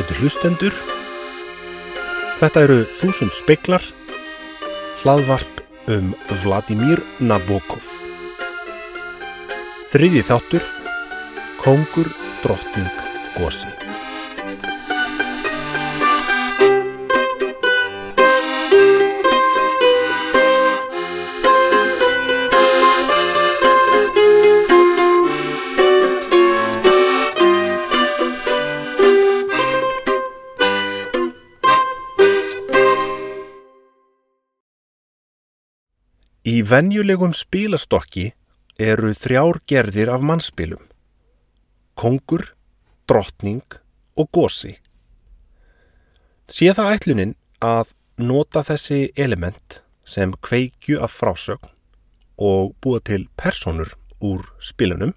Ágætu hlustendur, þetta eru þúsund speklar, hlaðvarp um Vladimir Nabokov. Þriði þáttur, Kongur, Drottning, Gosi. Venjulegum spilastokki eru þrjár gerðir af mannspilum. Kongur, drottning og gosi. Sé það ætlunin að nota þessi element sem kveikju af frásögn og búa til personur úr spilunum,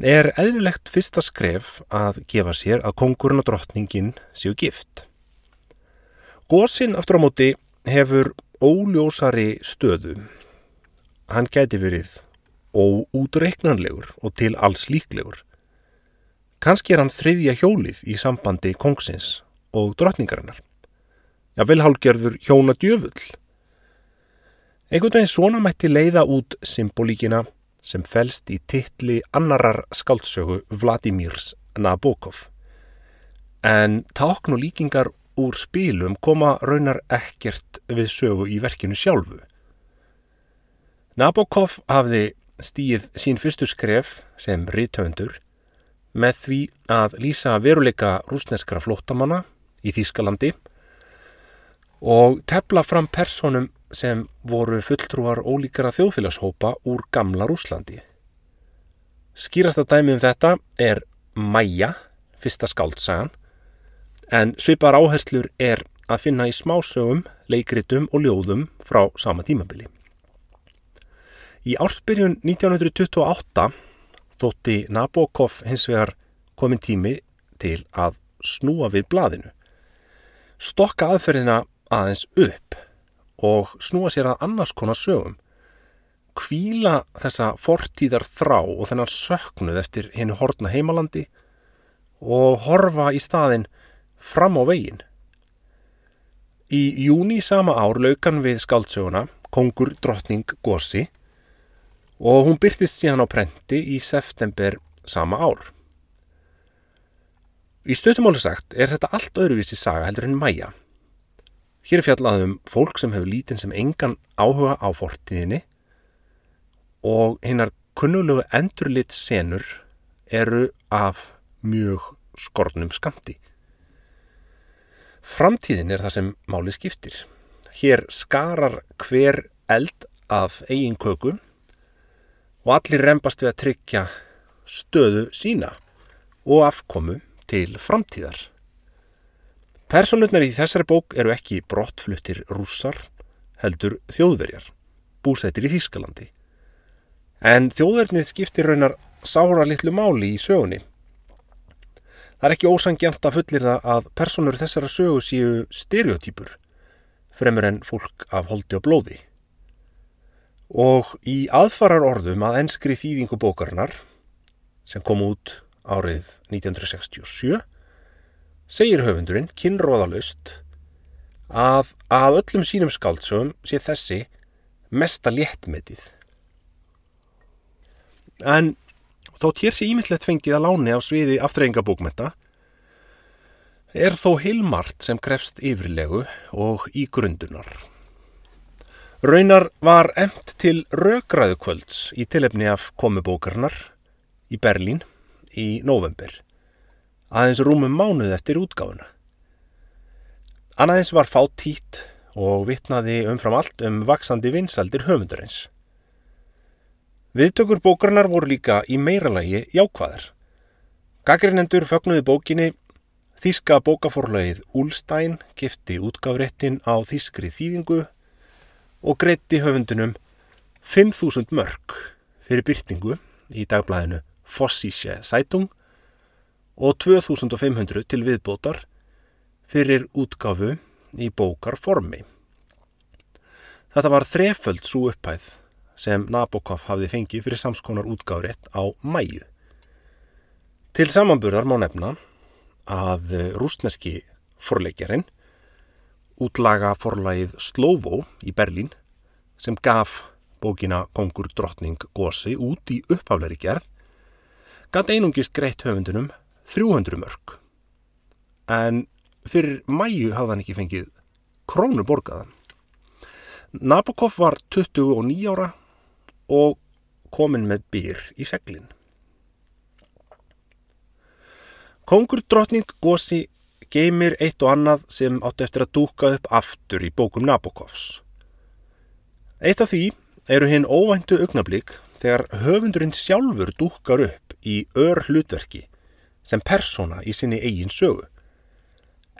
er eðlilegt fyrsta skref að gefa sér að kongurinn og drottningin séu gift. Gosin aftur á móti hefur óljósari stöðu. Hann gæti verið óútreiknanlegur og til alls líklegur. Kanski er hann þriðja hjólið í sambandi kongsins og drottningarinnar. Já, vel hálgjörður hjóna djöfull. Einhvern veginn svona mætti leiða út symbolíkina sem felst í titli annarar skáldsögu Vladimirs Nabokov. En tákn og líkingar úr spilum koma raunar ekkert við sögu í verkinu sjálfu. Nabokov hafði stíð sín fyrstu skref sem rítöfundur með því að lýsa veruleika rúsneskra flóttamanna í Þýskalandi og tefla fram personum sem voru fulltrúar ólíkara þjóðfélagshópa úr gamla Rúslandi. Skýrasta dæmi um þetta er Maja, fyrsta skáldsagan, en svipar áherslur er að finna í smásögum, leikritum og ljóðum frá sama tímabili. Í ársbyrjun 1928 þótti Nabokov hins vegar komin tími til að snúa við blaðinu, stokka aðferðina aðeins upp og snúa sér að annars konar sögum, kvíla þessa fortíðar þrá og þennan söknuð eftir hennu hortna heimalandi og horfa í staðin fram á veginn. Í júni sama ár laukan við skáldsöguna Kongur drottning Gorsi og hún byrtist síðan á prenti í september sama ár. Í stöðumáli sagt er þetta allt öðruvísi saga heldur en mæja. Hér er fjallað um fólk sem hefur lítinn sem engan áhuga á fortíðinni og hinnar kunnulegu endurlit senur eru af mjög skornum skamti. Framtíðin er það sem máli skiptir. Hér skarar hver eld að eigin köku og allir reymbast við að tryggja stöðu sína og afkomu til framtíðar. Personutnar í þessari bók eru ekki brottfluttir rússar, heldur þjóðverjar, búsættir í Þýskalandi. En þjóðvernið skiptir raunar sára litlu máli í sögunni. Það er ekki ósangjant að fullir það að personur þessara sögu séu stereotýpur, fremur en fólk af holdi og blóði. Og í aðfarar orðum að enskri þýðingu bókarinnar, sem kom út árið 1967, segir höfundurinn kynróðalust að af öllum sínum skáldsögum sé þessi mesta léttmetið. En þótt hér sé ímislegt fengið að láni á sviði aftreyingabókmenta er þó heilmart sem krefst yfirlegu og í grundunar. Raunar var emt til röggræðukvölds í tilefni af komubókarnar í Berlín í november aðeins rúmum mánuð eftir útgáfuna. Annaðins var fátt tít og vittnaði umfram allt um vaksandi vinsaldir höfundurins. Viðtökur bókarnar voru líka í meiralagi jákvæðar. Gagrinendur fögnuði bókinni Þíska bókaforlagið Úlstæn gifti útgáfréttin á þískri þýðingu og greitti höfundunum 5.000 mörg fyrir byrtingu í dagblæðinu Fossísje Sætung og 2500 til viðbótar fyrir útgáfu í bókarformi. Þetta var þreföld svo upphæð sem Nabokov hafði fengið fyrir samskonar útgáðrétt á mæju. Til samanburðar má nefna að rúsneski forleikjarinn útlaga forlagið Slovo í Berlín sem gaf bókina Kongur drottning Gósi út í upphafleiri gerð gæt einungis greitt höfundunum 300 mörg en fyrir mæju hafði hann ekki fengið krónu borgaðan. Nabokov var 29 ára og komin með byr í seglinn. Kongur drottning Gósi geymir eitt og annað sem átti eftir að dúka upp aftur í bókum Nabokovs. Eitt af því eru hinn óvæntu augnablík þegar höfundurinn sjálfur dúkar upp í ör hlutverki sem persóna í sinni eigin sögu.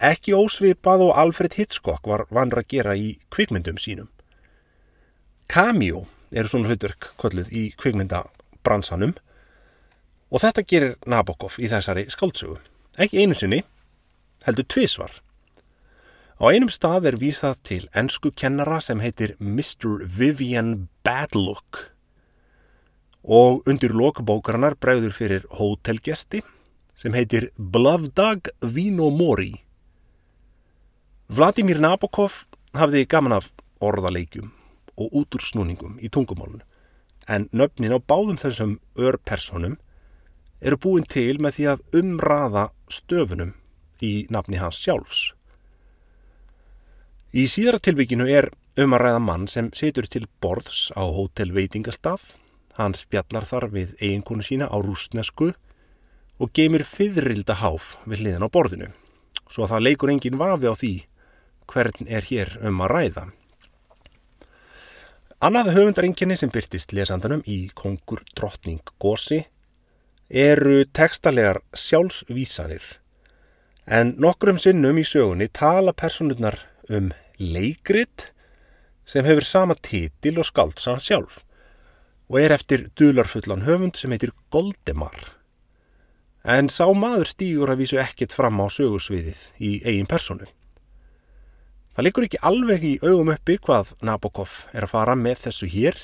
Ekki ósvipað og Alfred Hitchcock var vanra að gera í kvikmyndum sínum. Cameo eru svona hlutverk kolluð í kvikmyndabransanum og þetta gerir Nabokov í þessari skáldsögu. Ekki einu sinni, heldur tvísvar. Á einum stað er vísað til ennsku kennara sem heitir Mr. Vivian Badlock og undir lokabókarinnar bregður fyrir hótelgesti sem heitir Blavdag Vinomori. Vladimir Nabokov hafði gaman af orðaleikjum og útursnúningum í tungumálun en nöfnin á báðum þessum örpersonum eru búin til með því að umraða stöfunum í nafni hans sjálfs. Í síðara tilvíkinu er um að ræða mann sem setur til borðs á hótelveitingastað, hann spjallar þar við eiginkonu sína á rúsnesku og geymir fyririlda háf við hliðin á borðinu, svo að það leikur engin vafi á því hvern er hér um að ræða. Annað höfundarenginni sem byrtist lesandanum í Kongur drottning Gósi eru tekstalegar sjálfsvísanir en nokkrum sinnum í sögunni tala personurnar um leikrit sem hefur sama titil og skaldsa sjálf og er eftir dularfullan höfund sem heitir Goldemar. En sá maður stýgur að vísu ekkert fram á sögursviðið í eigin personu. Það likur ekki alveg í augum uppi hvað Nabokov er að fara með þessu hér,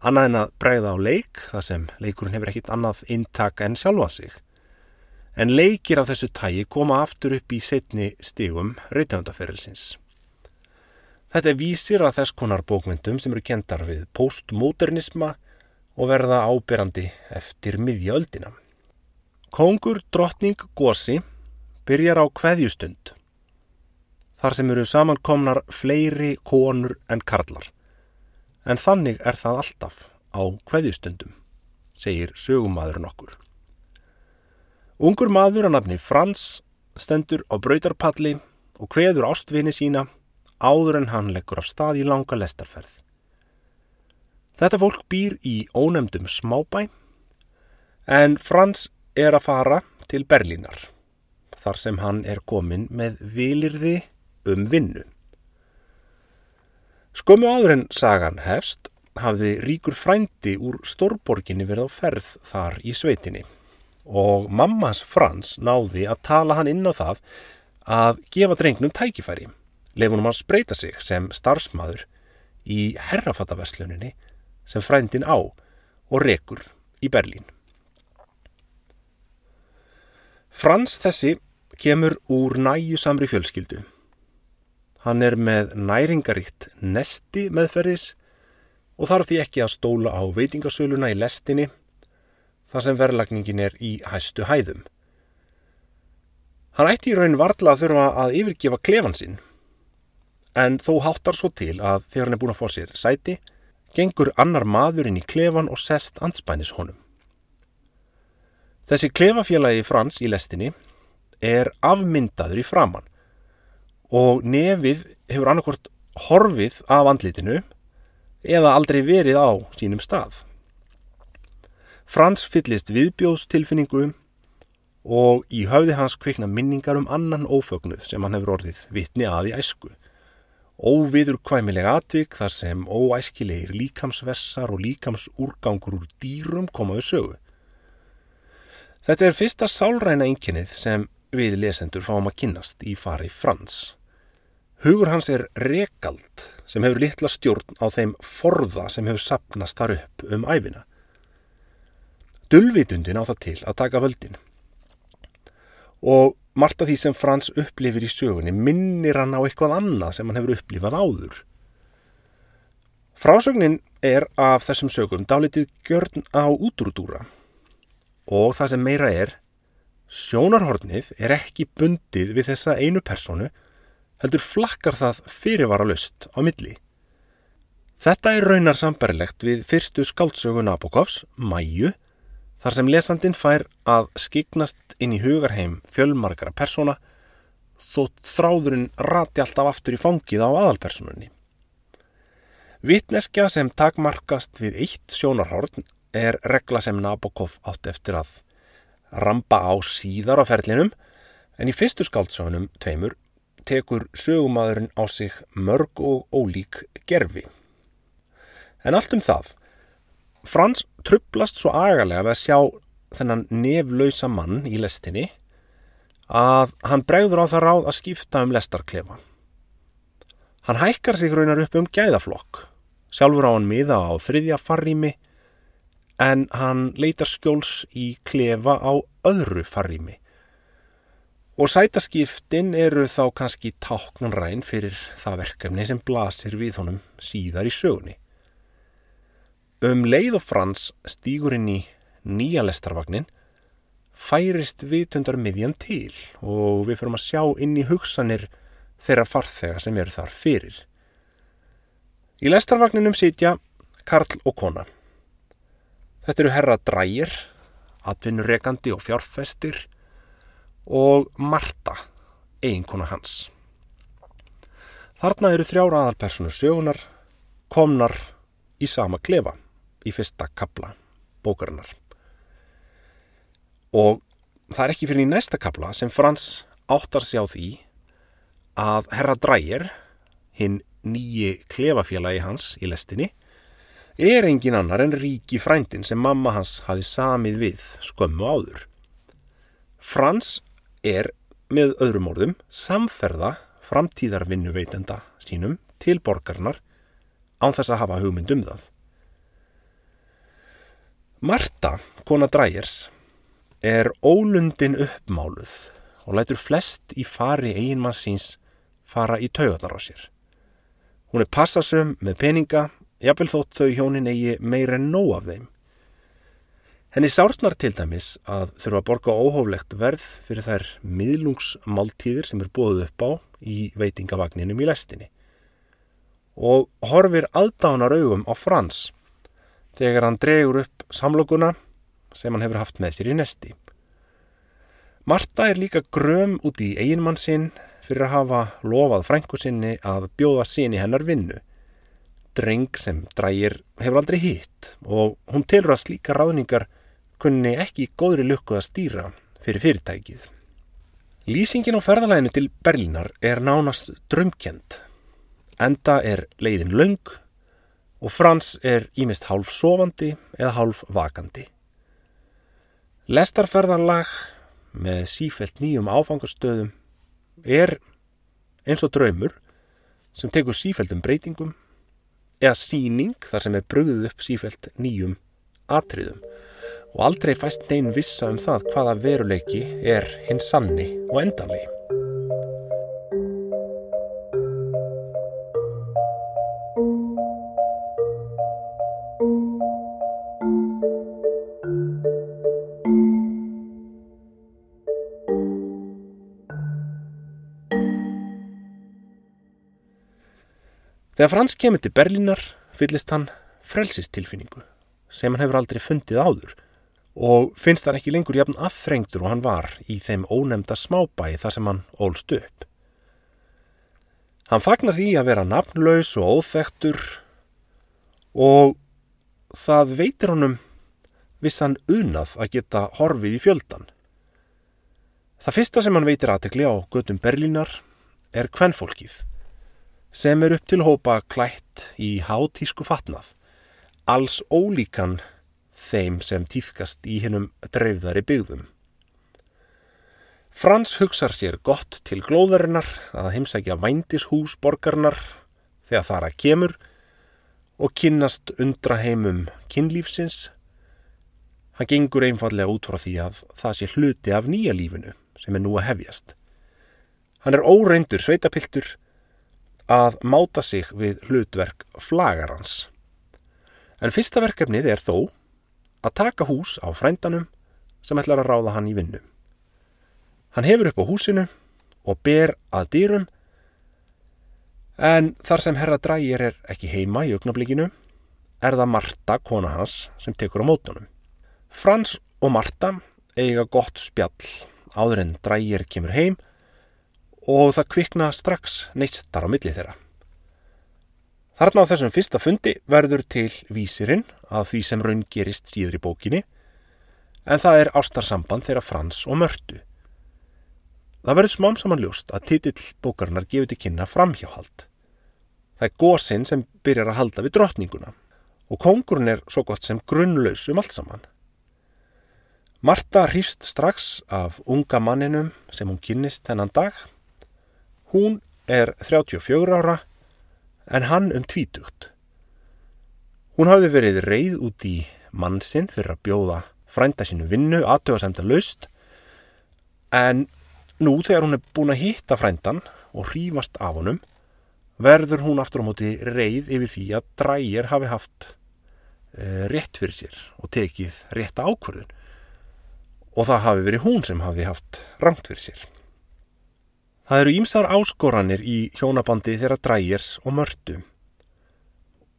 annað en að bregða á leik, þar sem leikurinn hefur ekkit annað intak en sjálfa sig en leikir af þessu tægi koma aftur upp í setni stigum reytöndaferilsins. Þetta vísir að þess konar bókmyndum sem eru kendar við postmodernisma og verða ábyrrandi eftir miðjaöldina. Kongur drottning Gósi byrjar á kveðjustund, þar sem eru samankomnar fleiri konur en karlar, en þannig er það alltaf á kveðjustundum, segir sögumadurinn okkur. Ungur maður að nafni Frans stendur á brautarpalli og hveður ástvinni sína áður en hann leggur af stað í langa lestarferð. Þetta fólk býr í ónemdum smábæ en Frans er að fara til Berlínar þar sem hann er komin með vilirði um vinnu. Skömmu áður en sagan hefst hafði ríkur frændi úr stórborginni verið á ferð þar í sveitinni og mammas Frans náði að tala hann inn á það að gefa drengnum tækifæri, leifunum hans breyta sig sem starfsmaður í herrafattaversluninni sem frændin á og rekur í Berlín. Frans þessi kemur úr næju samri fjölskyldu. Hann er með næringaríkt nesti meðferðis og þarf því ekki að stóla á veitingasöluna í lestinni þar sem verðlagningin er í hæstu hæðum. Hann ætti í raun varðla að þurfa að yfirgefa klefan sinn, en þó háttar svo til að þegar hann er búin að fá sér sæti, gengur annar maður inn í klefan og sest anspænis honum. Þessi klefafélagi Frans í lestinni er afmyndaður í framann og nefið hefur annarkort horfið af andlitinu eða aldrei verið á sínum stað. Frans fyllist viðbjóðstilfinningu og í höfði hans kvikna minningar um annan ófögnuð sem hann hefur orðið vitni að í æsku. Óviður kvæmilega atvik þar sem óæskilegir líkamsvessar og líkamsúrgangur úr dýrum komaðu sögu. Þetta er fyrsta sálræna einkinnið sem við lesendur fáum að kynnast í fari Frans. Hugur hans er rekald sem hefur litla stjórn á þeim forða sem hefur sapnast þar upp um æfina. Dulvitundin á það til að taka völdin. og margt af því sem Frans upplifir í sögunni minnir hann á eitthvað annað sem hann hefur upplifað áður. Frásögnin er af þessum sögum dálitið gjörn á útrúdúra og það sem meira er, sjónarhornið er ekki bundið við þessa einu personu, heldur flakkar það fyrirvara lust á milli. Þetta er raunar sambarilegt við fyrstu skáldsögu Nabokovs, Mæju, þar sem lesandin fær að skiknast inn í hugarheim fjölmarkara persóna þótt þráðurinn rati alltaf aftur í fangið á aðalpersonunni. Vittneskja sem takmarkast við eitt sjónarhórn er regla sem Nabokov átt eftir að rampa á síðar á ferlinum en í fyrstu skáldsögunum tveimur tekur sögumadurinn á sig mörg og ólík gerfi. En allt um það Frans trublast svo agalega við að sjá þennan neflausa mann í lestinni að hann bregður á það ráð að skipta um lestarklefa. Hann hækkar sig raunar upp um gæðaflokk, sjálfur á hann miða á þriðja farrými en hann leitar skjóls í klefa á öðru farrými. Og sætaskiptin eru þá kannski táknanræn fyrir það verkefni sem blasir við honum síðar í sögunni. Um leið og Frans stýgur inn í nýja lestarvagnin færist vitundar miðjan til og við fyrum að sjá inn í hugsanir þeirra farþega sem eru þar fyrir. Í lestarvagninum sitja Karl og kona. Þetta eru herra drægir, atvinnurekandi og fjárfestir og Marta, eiginkona hans. Þarna eru þrjára aðalpersonu sögunar komnar í sama klefa í fyrsta kapla bókarinnar. Og það er ekki fyrir í næsta kapla sem Frans áttar sig á því að herra Drægir, hinn nýji klefafélagi hans í lestinni, er engin annar en ríki frændin sem mamma hans hafi samið við skömmu áður. Frans er með öðrum orðum samferða framtíðarvinnu veitenda sínum til borgarnar án þess að hafa hugmynd um það. Marta, kona Drægers, er ólundin uppmáluð og lætur flest í fari eiginmann síns fara í taugarnar á sér. Hún er passasum með peninga, jafnvel þótt þau hjónin eigi meira en nóg af þeim. Henni sártnar til dæmis að þurfa að borga óhóflegt verð fyrir þær miðlungsmáltíðir sem er búið upp á í veitingavagninum í lestinni og horfir aðdánar augum á Frans þegar hann dregur upp samlokuna sem hann hefur haft með sér í nesti. Marta er líka gröm út í eiginmann sinn fyrir að hafa lofað frængu sinni að bjóða í hennar vinnu. Dreng sem drægir hefur aldrei hitt og hún telur að slíka ráðningar kunni ekki góðri lukku að stýra fyrir fyrirtækið. Lýsingin á ferðalæðinu til Berlínar er nánast drömkjent. Enda er leiðin laung og Frans er ímist hálf sofandi eða hálf vakandi. Lestarferðarlag með sífælt nýjum áfangastöðum er eins og draumur sem tekur sífældum breytingum eða síning þar sem er brugðið upp sífælt nýjum atriðum og aldrei fæst neyn vissa um það hvaða veruleiki er hins sanni og endanlegi. Þegar Frans kemur til Berlínar fyllist hann frelsistilfinningu sem hann hefur aldrei fundið áður og finnst hann ekki lengur jafn aðþrengtur og hann var í þeim ónemda smábæi þar sem hann ólst upp. Hann fagnar því að vera nafnlaus og óþektur og það veitir honum vissan unað að geta horfið í fjöldan. Það fyrsta sem hann veitir aðtekli á gödum Berlínar er kvennfólkið sem er upp til hópa klætt í hátísku fatnað, alls ólíkan þeim sem týðkast í hinnum dreifðari byggðum. Frans hugsar sér gott til glóðarinnar að heimsækja vændishús borgarnar þegar þar að kemur og kynnast undra heimum kynlífsins. Hann gengur einfallega út frá því að það sé hluti af nýja lífinu sem er nú að hefjast. Hann er óreindur sveitapiltur að máta sig við hlutverk flagarans. En fyrsta verkefnið er þó að taka hús á frændanum sem ætlar að ráða hann í vinnu. Hann hefur upp á húsinu og ber að dýrum en þar sem herra drægir er ekki heima í augnablikinu er það Marta, kona hans, sem tekur á mótunum. Frans og Marta eiga gott spjall áður en drægir kemur heim og það kvikna strax neistar á milli þeirra. Þarna á þessum fyrsta fundi verður til vísirinn að því sem raun gerist síður í bókinni en það er ástarsamband þeirra Frans og Mörtu. Það verður smám saman ljóst að titill bókarinnar gefur til kynna framhjáhald. Það er gósinn sem byrjar að halda við drottninguna og kongurinn er svo gott sem grunnlaus um allt saman. Marta hrýst strax af unga manninum sem hún kynnist þennan dag. Hún er 34 ára en hann um tvítugt. Hún hafði verið reið út í mannsinn fyrir að bjóða frænda sínu vinnu aðtöða sem það laust en nú þegar hún er búin að hitta frændan og hrífast af honum verður hún aftur á móti reið yfir því að drægir hafi haft e, rétt fyrir sér og tekið rétta ákvörðun og það hafi verið hún sem hafi haft rangt fyrir sér. Það eru ímsar áskoranir í hjónabandi þeirra drægirs og mörtu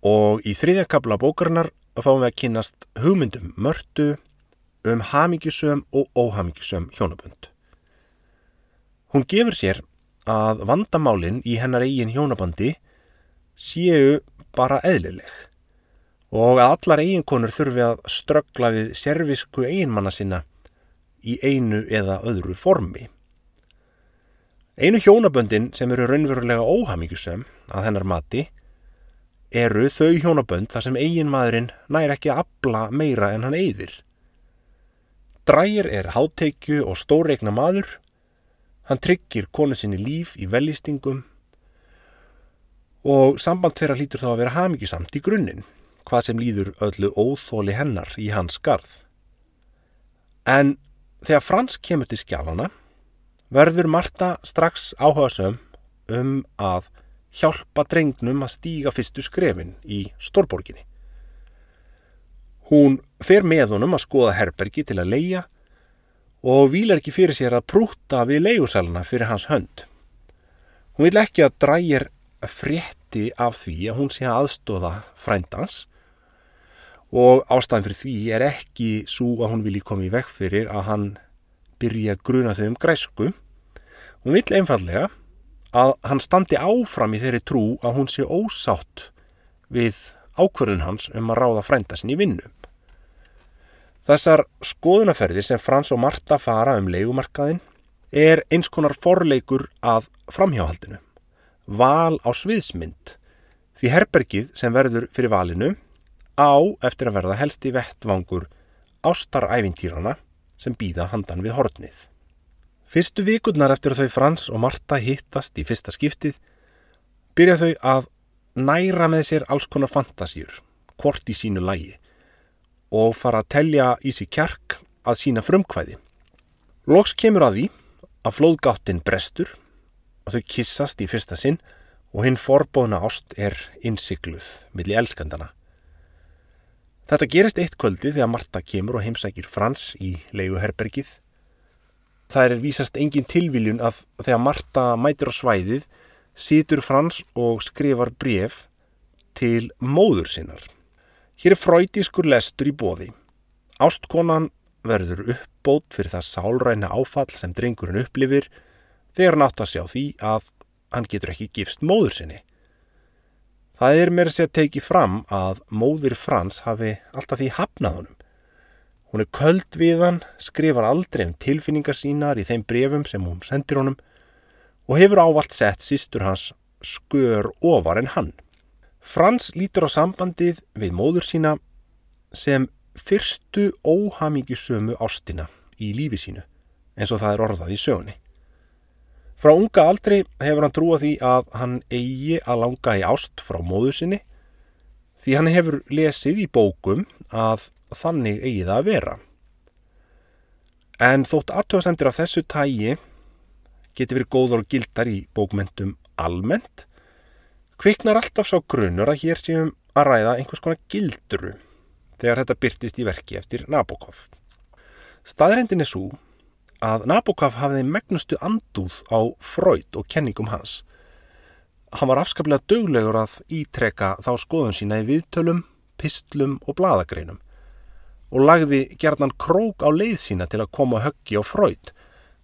og í þriðja kabla bókarinnar fáum við að kynast hugmyndum mörtu um hamingjusum og óhamingjusum hjónabönd. Hún gefur sér að vandamálinn í hennar eigin hjónabandi séu bara eðlileg og að allar eiginkonur þurfi að ströggla við servisku eiginmanna sinna í einu eða öðru formi. Einu hjónaböndin sem eru raunverulega óhamingjusum að hennar mati eru þau hjónabönd þar sem eiginmaðurinn nær ekki að abla meira en hann eyðir. Drægir er háteikju og stóreikna maður Hann tryggir konu sinni líf í velistingum og samband þeirra lítur þá að vera hafmyggjusamt í grunninn, hvað sem líður öllu óþóli hennar í hans garð. En þegar Frans kemur til skjálana, verður Marta strax áhugasum um að hjálpa drengnum að stíga fyrstu skrefin í Stórborginni. Hún fer með honum að skoða herbergi til að leia og vilar ekki fyrir sér að prúta við leigusalana fyrir hans hönd. Hún vil ekki að drægir frétti af því að hún sé að aðstóða frændans og ástæðan fyrir því er ekki svo að hún vilji koma í vekk fyrir að hann byrja að gruna þau um græsku. Hún vil einfallega að hann standi áfram í þeirri trú að hún sé ósátt við ákverðun hans um að ráða frændasin í vinnu. Þessar skoðunaferðir sem Frans og Marta fara um leikumarkaðin er eins konar forleikur að framhjáhaldinu. Val á sviðsmynd. Því herbergið sem verður fyrir valinu á eftir að verða helsti vettvangur ástarævintýrana sem býða handan við hortnið. Fyrstu vikurnar eftir að þau Frans og Marta hittast í fyrsta skiptið byrja þau að næra með sér alls konar fantasjur, hvort í sínu lægi og fara að telja í sig kjark að sína frumkvæði. Lóks kemur að því að flóðgáttin brestur og þau kissast í fyrsta sinn og hinn forbóðna ást er innsikluð millir elskandana. Þetta gerist eitt kvöldi þegar Marta kemur og heimsækir Frans í leiguherbergið. Það er vísast engin tilviljun að þegar Marta mætir á svæðið situr Frans og skrifar bref til móður sinnar. Hér er fröytískur lestur í bóði. Ástkonan verður uppbót fyrir það sálræna áfall sem drengurinn upplifir þegar hann átt að sjá því að hann getur ekki gifst móður sinni. Það er mér að segja tekið fram að móður Frans hafi alltaf því hafnað honum. Hún er köld við hann, skrifar aldrei um tilfinningar sínar í þeim brefum sem hún sendir honum og hefur ávalt sett sístur hans skör ofar en hann. Frans lítur á sambandið við móður sína sem fyrstu óhamingisömu ástina í lífi sínu eins og það er orðað í sögunni. Frá unga aldrei hefur hann trúað því að hann eigi að langa í ást frá móður sinni því hann hefur lesið í bókum að þannig eigi það að vera. En þótt aðtöðasemtir af þessu tægi geti verið góður og gildar í bókmentum almennt, kviknar alltaf sá grunur að hér séum að ræða einhvers konar gilduru þegar þetta byrtist í verki eftir Nabokov. Staðrendin er svo að Nabokov hafiði megnustu andúð á Freud og kenningum hans. Hann var afskaplega döglegur að ítreka þá skoðun sína í viðtölum, pistlum og bladagreinum og lagði gerðan krók á leið sína til að koma höggi á Freud,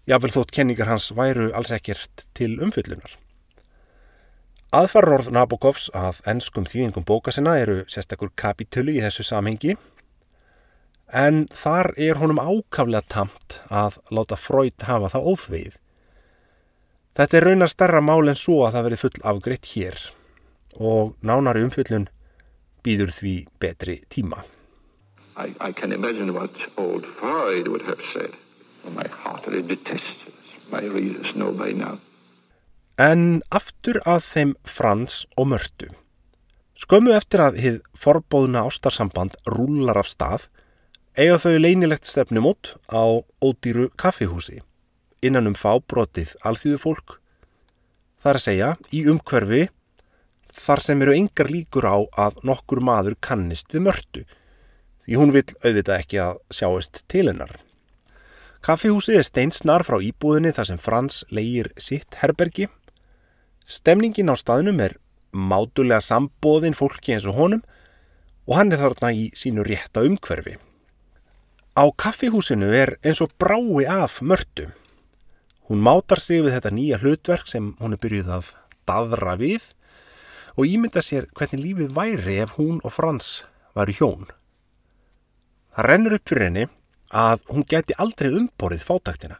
jáfnvel þótt kenningar hans væru alls ekkert til umfyllunar. Aðfarrorð Nabokovs að ennskum þýðingum bóka sinna eru sérstakur kapitölu í þessu samhengi en þar er honum ákaflega tamt að láta Freud hafa það óþveið. Þetta er raunar starra mál en svo að það verið full afgreitt hér og nánari umfyllun býður því betri tíma. I, I can imagine what old Freud would have said. Oh, my heartily detest this. My readers know by now. En aftur að þeim Frans og Mörtu. Skömmu eftir að hið forbóðuna ástarsamband rúlar af stað eiga þau leinilegt stefnumót á ódýru kaffihúsi innan um fábrotið alþýðu fólk. Það er að segja í umhverfi þar sem eru engar líkur á að nokkur maður kannist við mörtu því hún vil auðvitað ekki að sjáist til hennar. Kaffihúsið er steinsnar frá íbúðinni þar sem Frans leigir sitt herbergi. Stemningin á staðnum er mátulega sambóðin fólki eins og honum og hann er þarna í sínu rétta umhverfi. Á kaffihúsinu er eins og brái af mörtu. Hún mátar sig við þetta nýja hlutverk sem hún er byrjuð að dadra við og ímynda sér hvernig lífið væri ef hún og Frans varu hjón. Það rennur upp fyrir henni að hún geti aldrei umborið fátaktina.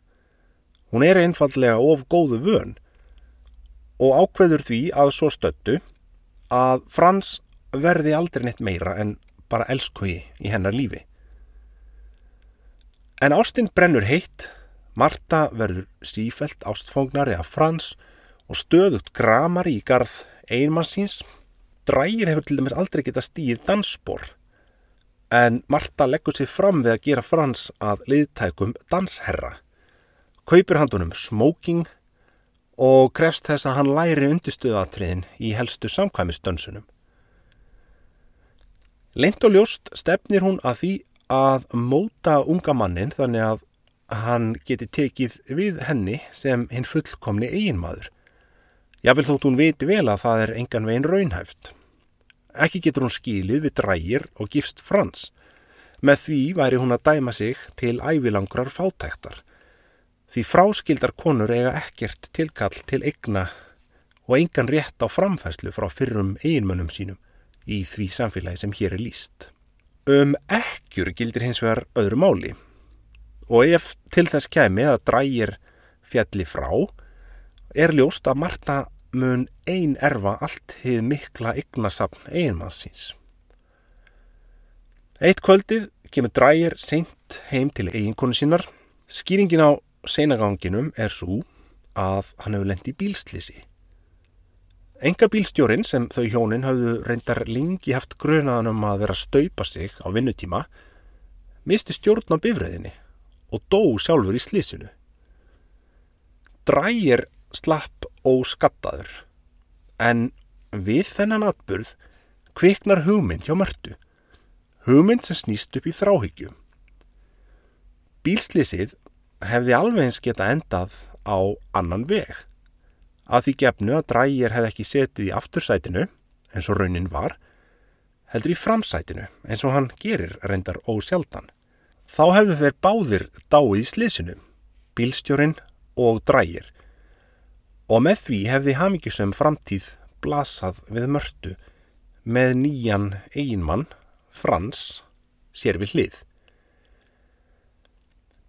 Hún er einfallega of góðu vön og ákveður því að svo stöttu að Frans verði aldrei neitt meira en bara elskuði í hennar lífi. En ástinn brennur heitt, Marta verður sífelt ástfóngnari af Frans og stöðugt gramari í garð einmannsins. Drægir hefur til dæmis aldrei geta stíð dansspor, en Marta leggur sér fram við að gera Frans að liðtækum dansherra. Kaupir handunum smoking og krefst þess að hann læri undirstöðatriðin í helstu samkvæmistönsunum. Leint og ljóst stefnir hún að því að móta unga mannin þannig að hann geti tekið við henni sem hinn fullkomni eiginmaður. Jável þótt hún viti vel að það er engan veginn raunhæft. Ekki getur hún skilið við drægir og gifst frans. Með því væri hún að dæma sig til ævilangrar fátæktar. Því fráskildar konur eiga ekkert tilkall til eigna og engan rétt á framfæslu frá fyrrum eiginmönnum sínum í því samfélagi sem hér er líst. Um ekkjur gildir hins vegar öðru máli og ef til þess kemi að drægir fjalli frá er ljóst að Marta mun ein erfa allt hið mikla ygnasapn einmannsins. Eitt kvöldið kemur drægir seint heim til eiginkonu sínar. Skýringin á seinaganginum er svo að hann hefur lendt í bílslisi. Enga bílstjórin sem þau hjónin hafðu reyndar lengi haft grunaðan um að vera að staupa sig á vinnutíma misti stjórn á bifræðinni og dó sjálfur í slísinu. Drægir slapp óskattaður en við þennan atburð kviknar hugmynd hjá mörtu. Hugmynd sem snýst upp í þráhyggju. Bílslísið hefði alveg eins geta endað á annan veg að því gefnu að drægir hefði ekki setið í aftursætinu eins og raunin var, heldur í framsætinu eins og hann gerir reyndar ósjaldan. Þá hefðu þeir báðir dáið í slísinu, bílstjórin og drægir og með því hefði hamingisum framtíð blasað við mörtu með nýjan eiginmann, Frans, sér við hlið.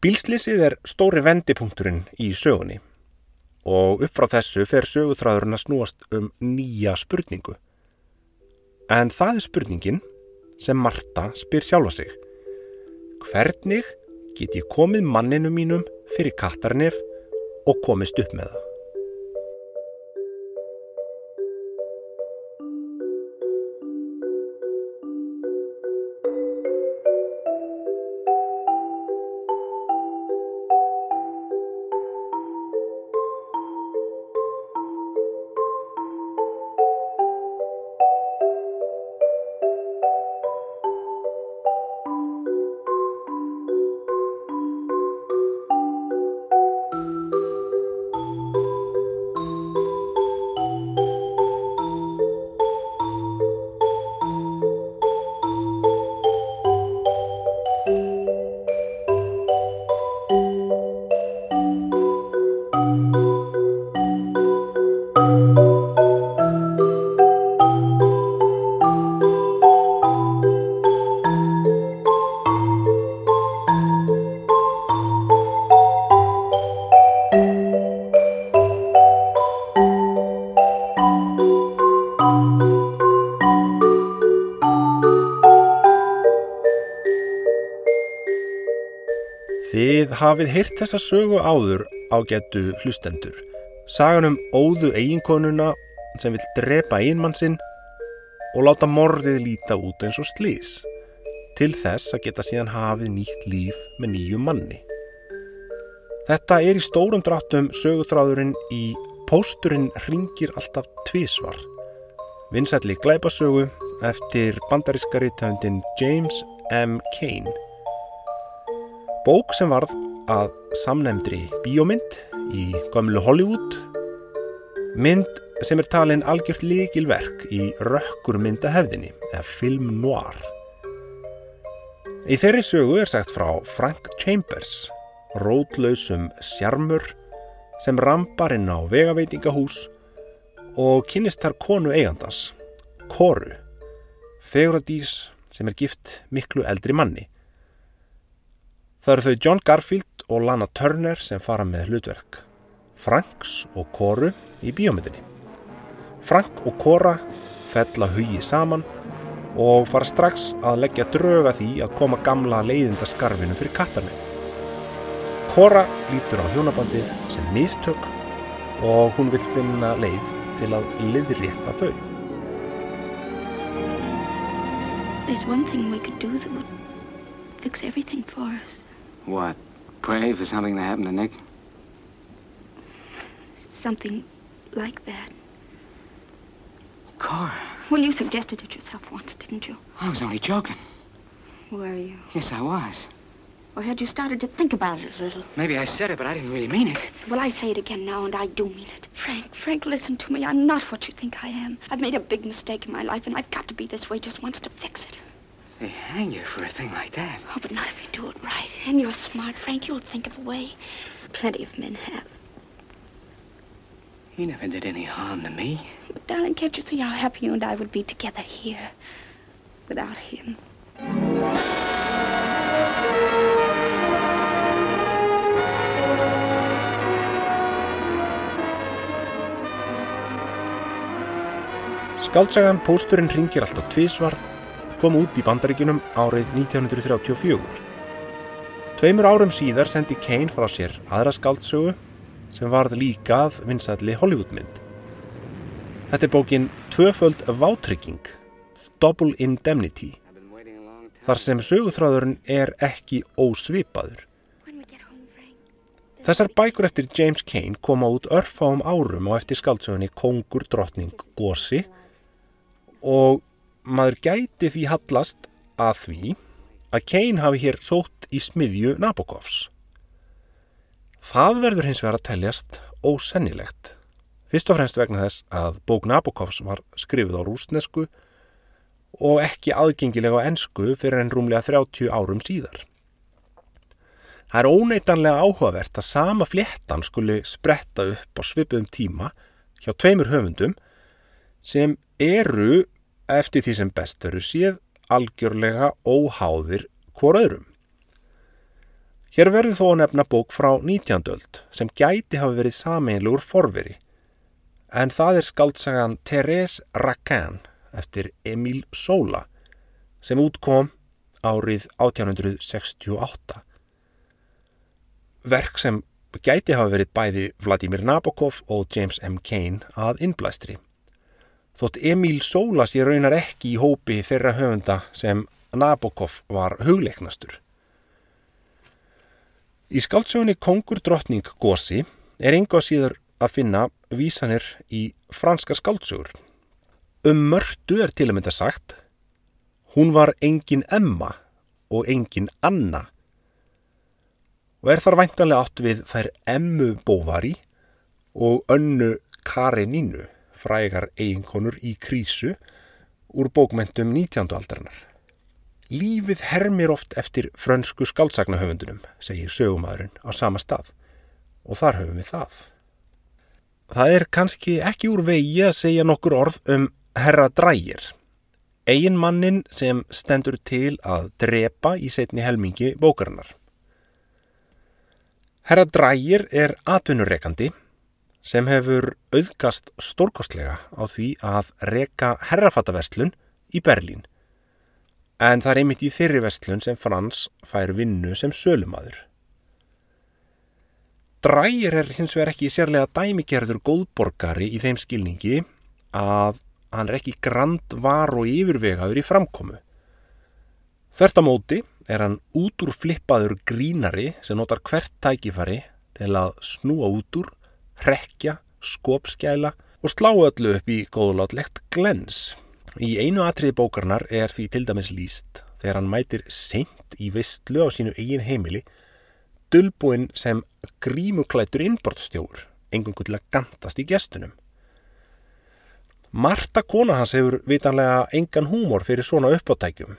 Bílslísið er stóri vendipunkturinn í sögunni og upp frá þessu fer sögutræðurinn að snúast um nýja spurningu. En það er spurningin sem Marta spyr sjálfa sig. Hvernig get ég komið manninu mínum fyrir kattarnef og komist upp með það? Hafið heyrt þessa sögu áður á getu hlustendur. Sagan um óðu eiginkonuna sem vil drepa einmann sinn og láta morðið líta út eins og slís til þess að geta síðan hafið nýtt líf með nýju manni. Þetta er í stórum dráttum söguþráðurinn í Pósturinn ringir alltaf tvísvar. Vinsætli glæpasögu eftir bandaríska rítöndin James M. Kane. Bók sem varð að samnemndri bíómynd í gömlu Hollywood. Mynd sem er talin algjört líkilverk í rökkur myndahefðinni eða film noir. Í þeirri sögu er sagt frá Frank Chambers, rótlausum sjarmur sem rambar inn á vegaveitingahús og kynist þar konu eigandans, Koru, feguradís sem er gift miklu eldri manni. Það eru þau John Garfield og Lana Turner sem fara með hlutverk, Franks og Koru í bíómyndinni. Frank og Kora fell að hugi saman og fara strax að leggja drauga því að koma gamla leiðinda skarfinu fyrir kattarnið. Cora lítur á hjónabandið sem mistök og hún vil finna leið til að liðrétta þau. There's one thing we could do that would fix everything for us. What? Pray for something to happen to Nick? Something like that. Cora, Well, you suggested it yourself once, didn't you? I was only joking. Were you? Yes, I was. Or had you started to think about it a little? Maybe I said it, but I didn't really mean it. Well, I say it again now, and I do mean it. Frank, Frank, listen to me. I'm not what you think I am. I've made a big mistake in my life, and I've got to be this way just once to fix it. They hang you for a thing like that. Oh, but not if you do it right. And you're smart, Frank. You'll think of a way. Plenty of men have. He never did any harm to me. But, darling, can't you see how happy you and I would be together here without him? Skaldsagan Pósturinn ringir alltaf tvísvar kom út í bandaríkunum árið 1934. Tveimur árum síðar sendi Kane frá sér aðra skaldsögu sem varð líka að vinsætli Hollywoodmynd. Þetta er bókin Tvöföld Vátrygging, Double Indemnity, þar sem söguþráðurinn er ekki ósvipaður. Þessar bækur eftir James Kane koma út örfáum árum og eftir skaldsögunni Kongur drottning Gósi og maður gæti því hallast að því að Kane hafi hér sótt í smiðju Nabokovs. Það verður hins vegar að teljast ósennilegt. Fyrst og fremst vegna þess að bók Nabokovs var skrifið á rúsnesku og ekki aðgengilega á ensku fyrir en rúmlega 30 árum síðar. Það er óneitanlega áhugavert að sama fléttan skuli spretta upp á svipuðum tíma hjá tveimur höfundum sem eru eftir því sem best veru séð algjörlega óháðir hvor öðrum. Hér verður þó að nefna bók frá 19. öld sem gæti hafa verið sameinlegur forveri en það er skáldsagan Thérèse Raquin eftir Emile Zola sem útkom árið 1868 verk sem gæti hafa verið bæði Vladimir Nabokov og James M. Kane að innblæstri. Þótt Emil Zola sé raunar ekki í hópi þeirra höfunda sem Nabokov var hugleiknastur. Í skáldsögunni Kongur drottning Gósi er enga síður að finna vísanir í franska skáldsögur. Um mörtu er til að mynda sagt, hún var engin Emma og engin Anna og er þar væntanlega átt við þær Emmu Bóvari og önnu Karenínu, frægar eiginkonur í krísu úr bókmentum 19. aldarinnar. Lífið hermir oft eftir frönsku skálsagnahöfundunum, segir sögumæðurinn á sama stað og þar höfum við það. Það er kannski ekki úr vegi að segja nokkur orð um herra drægir, eigin mannin sem stendur til að drepa í setni helmingi bókarinnar. Herra Drægir er atvinnurekandi sem hefur auðgast stórkostlega á því að reka herrafattaverslun í Berlín. En það er einmitt í þeirri verslun sem Frans fær vinnu sem sölumadur. Drægir er hins vegar ekki sérlega dæmigerður góðborgari í þeim skilningi að hann er ekki grand var og yfirvegaður í framkomu. Þvert á móti er hann út úr flippaður grínari sem notar hvert tækifari til að snúa út úr, rekja, skopskæla og slá öllu upp í góðlátlegt glens. Í einu atriði bókarnar er því til dæmis líst þegar hann mætir seint í vistlu á sínu eigin heimili dulbúinn sem grímuklætur innbortstjóður, engungu til að gantast í gestunum. Marta kona hans hefur vitanlega engan húmor fyrir svona uppáttækjum,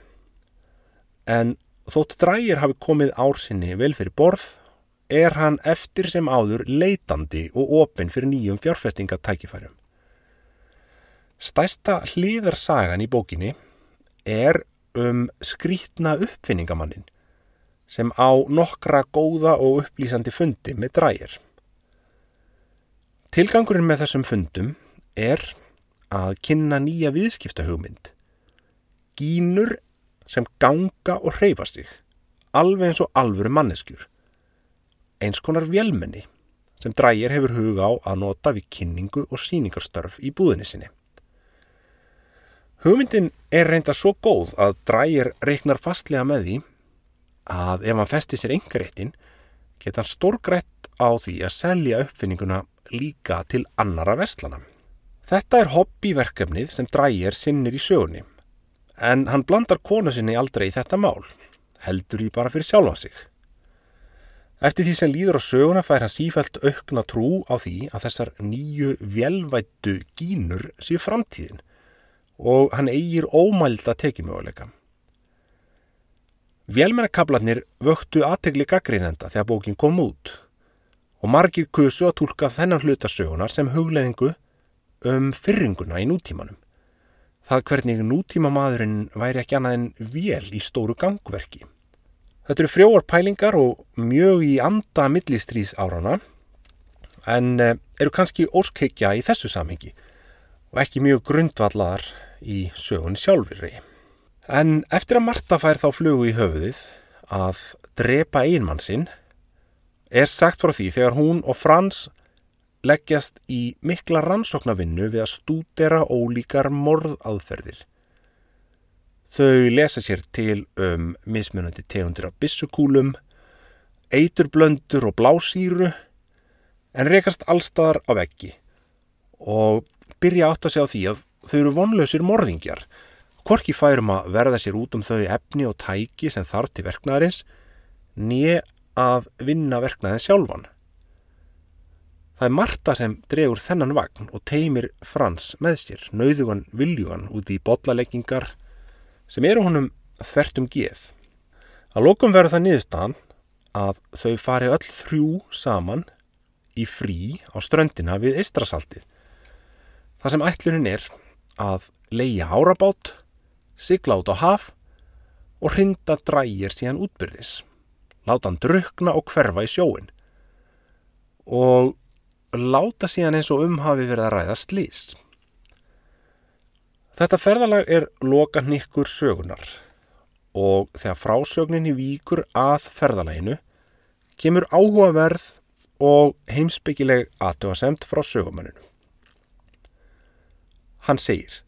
en þótt drægir hafi komið ársinni vel fyrir borð, er hann eftir sem áður leitandi og opinn fyrir nýjum fjárfestingatækifærum. Stæsta hlýðarsagan í bókinni er um skrítna uppfinningamannin sem á nokkra góða og upplýsandi fundi með drægir. Tilgangurinn með þessum fundum er að kynna nýja viðskiptahugmynd. Gínur sem ganga og hreyfa sig, alveg eins og alvöru manneskjur. Eins konar vélmenni sem drægir hefur huga á að nota við kynningu og síningarstörf í búðinni sinni. Hugmyndin er reynda svo góð að drægir reiknar fastlega með því að ef hann festi sér yngaréttin geta hann stórgrætt á því að selja uppfinninguna líka til annara vestlana. Þetta er hobbyverkefnið sem drægir sinnir í sögunni en hann blandar konu sinni aldrei í þetta mál, heldur því bara fyrir sjálfa sig. Eftir því sem líður á söguna fær hann sífælt aukna trú á því að þessar nýju velvættu gínur séu framtíðin og hann eigir ómælda tekimöguleika. Vélmennakablarnir vöktu aðtegli gaggrínenda þegar bókin kom út og margir kusu að tólka þennan hlutasögunar sem hugleðingu um fyrringuna í nútímanum. Það hvernig nútímamadurinn væri ekki annað en vél í stóru gangverki. Þetta eru frjóar pælingar og mjög í anda millistrís árana en eh, eru kannski óskheikja í þessu samhengi og ekki mjög grundvallaðar í sögun sjálfurri. En eftir að Marta fær þá flugu í höfuðið að drepa einmann sinn er sagt frá því þegar hún og Frans leggjast í mikla rannsóknarvinnu við að stúdera ólíkar morðaðferðir. Þau lesa sér til um mismunandi tegundir af bissukúlum, eiturblöndur og blásýru en rekast allstaðar af ekki og byrja átt að segja á því að þau eru vonlausir morðingjar Korki færum að verða sér út um þau efni og tæki sem þarf til verknæðarins nýja að vinna verknæðin sjálfan. Það er Marta sem dregur þennan vagn og teimir Frans með sér, nauðugan viljugan út í botlaleggingar sem eru honum þvert um geð. Að lókum verður það niðurstaðan að þau fari öll þrjú saman í frí á ströndina við Eistrasaltið. Það sem ætlunin er að leia árabát sigla út á haf og hrinda drægir síðan útbyrðis. Láta hann drukna og hverfa í sjóin. Og láta síðan eins og um hafi verið að ræða slís. Þetta ferðalag er loka nikkur sögunar og þegar frásögninni víkur að ferðalaginu kemur áhugaverð og heimsbyggileg aðtöðasemt frá sögumanninu. Hann segir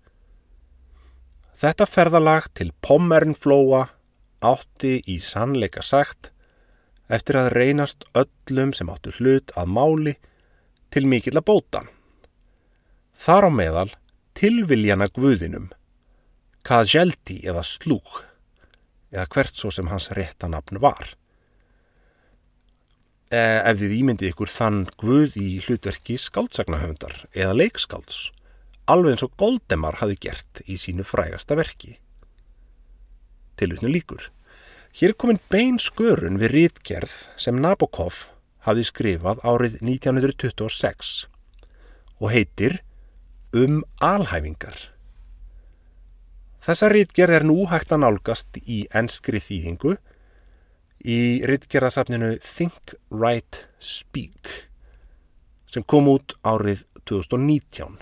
Þetta ferðalag til Pommernflóa átti í sannleika sagt eftir að reynast öllum sem áttu hlut að máli til mikill að bóta. Þar á meðal tilviljana guðinum, Kajelti eða Slúk, eða hvert svo sem hans réttanapn var. E, ef þið ímyndið ykkur þann guð í hlutverki skáltsagnahöfundar eða leikskálts, alveg eins og Goldemar hafi gert í sínu frægasta verki. Tilvitnu líkur. Hér er komin bein skörun við rítgerð sem Nabokov hafi skrifað árið 1926 og heitir Um alhæfingar. Þessa rítgerð er nú hægt að nálgast í enskri þýðingu í rítgerðasafninu Think, Write, Speak sem kom út árið 2019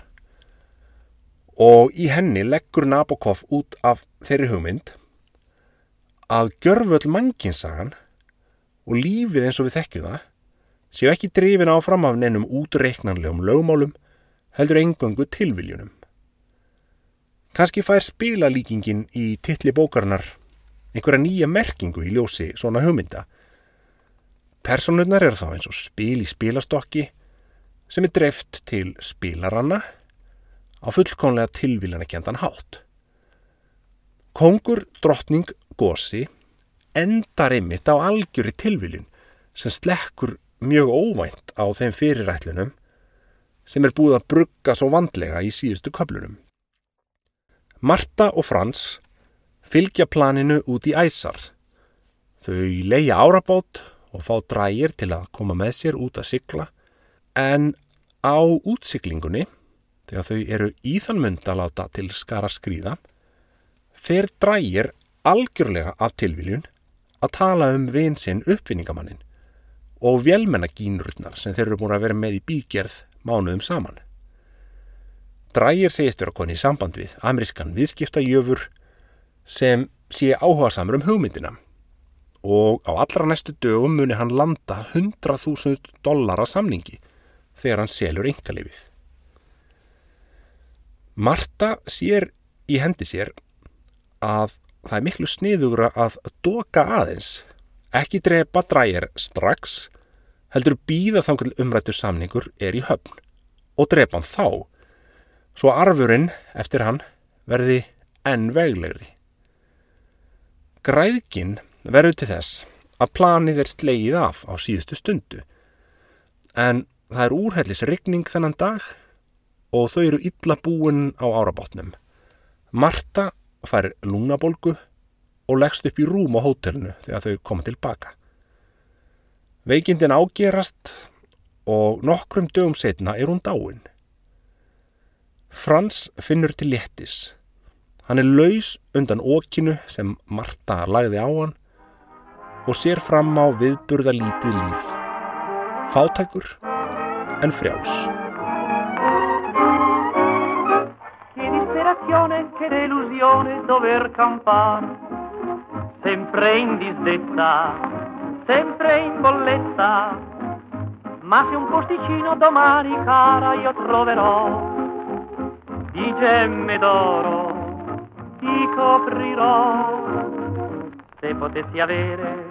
og í henni leggur Nabokov út af þeirri hugmynd að görföll mannkinsagan og lífið eins og við þekkju það séu ekki drifin áfram af neinum útreiknanlegum lögmálum heldur engöngu tilviljunum. Kanski fær spilalíkingin í titli bókarnar einhverja nýja merkingu í ljósi svona hugmynda. Personurnar eru þá eins og spil í spilastokki sem er dreift til spilaranna á fullkonlega tilvílanakjandan hátt. Kongur, drottning, gósi endar einmitt á algjöri tilvílun sem slekkur mjög óvænt á þeim fyrirætlunum sem er búið að brugga svo vandlega í síðustu köflunum. Marta og Frans fylgja planinu út í æsar. Þau leia árabót og fá drægir til að koma með sér út að sykla en á útsiklingunni, þegar þau eru í þann mynd að láta til skara skrýða, fer drægir algjörlega af tilviljun að tala um vinsinn uppfinningamannin og vélmennagínurnar sem þeir eru búin að vera með í bígerð mánuðum saman. Drægir segist vera koni í samband við amerískan viðskiptajöfur sem sé áhuga samur um hugmyndina og á allra næstu dögum muni hann landa 100.000 dollara samningi þegar hann selur yngalifið. Marta sér í hendi sér að það er miklu sniðugra að doka aðeins, ekki drepa drægir strax, heldur býða þannig umrættu samningur er í höfn og drepa hann þá, svo arfurinn eftir hann verði enn veglegri. Græðkin verður til þess að planið er sleið af á síðustu stundu en það er úrhellis rigning þennan dag og þau eru illa búin á árabátnum. Marta fær lúnabolgu og leggst upp í rúm á hótelinu þegar þau koma tilbaka. Veikindin ágerast og nokkrum dögum setna er hún dáin. Frans finnur til léttis Hann er laus undan ókinu sem Marta lagði á hann og sér fram á viðburða lítið líf. Fátækur en frjáls. Che disperazione, che delusione dover campare Sempre in disdetta, sempre in bolletta Ma se un posticino domani cara io troverò Di gemme d'oro ti coprirò. Se potessi avere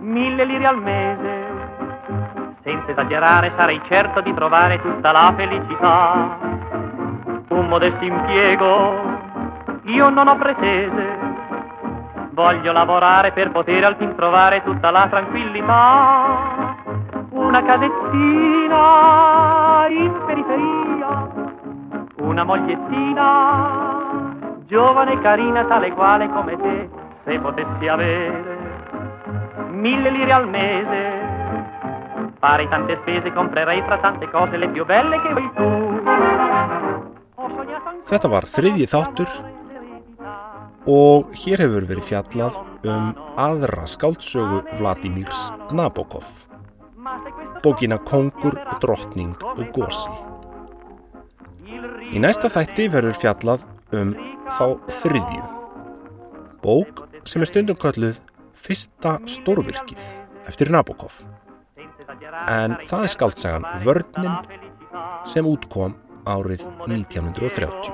mille lire al mese, senza esagerare sarei certo di trovare tutta la felicità. Un modesto impiego, io non ho pretese, voglio lavorare per poter al fin trovare tutta la tranquillità. Una casettina in periferia, una mogliettina giovane e carina tale quale come te, se potessi avere mille lire al mese, farei tante spese, comprerei fra tante cose le più belle che vuoi tu. Þetta var þriðji þáttur og hér hefur verið fjallað um aðra skáldsögu Vladimirs Nabokov, bókina Kongur, Drottning og Gósi. Í næsta þætti verður fjallað um þá þriðju. Bók sem er stundum kalluð Fyrsta stórvirkið eftir Nabokov. En það er skaldsagan Vörninn sem útkom árið 1930.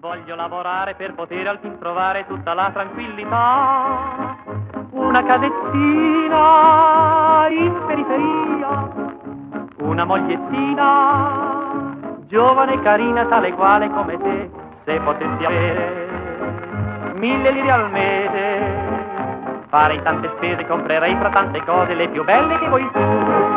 Voglio lavorare per poter al fin trovare tutta la tranquillità. Una casettina in periferia, una mogliettina giovane e carina tale quale come te, se potessi avere mille lire al mese, farei tante spese, comprerei fra tante cose le più belle che vuoi tu.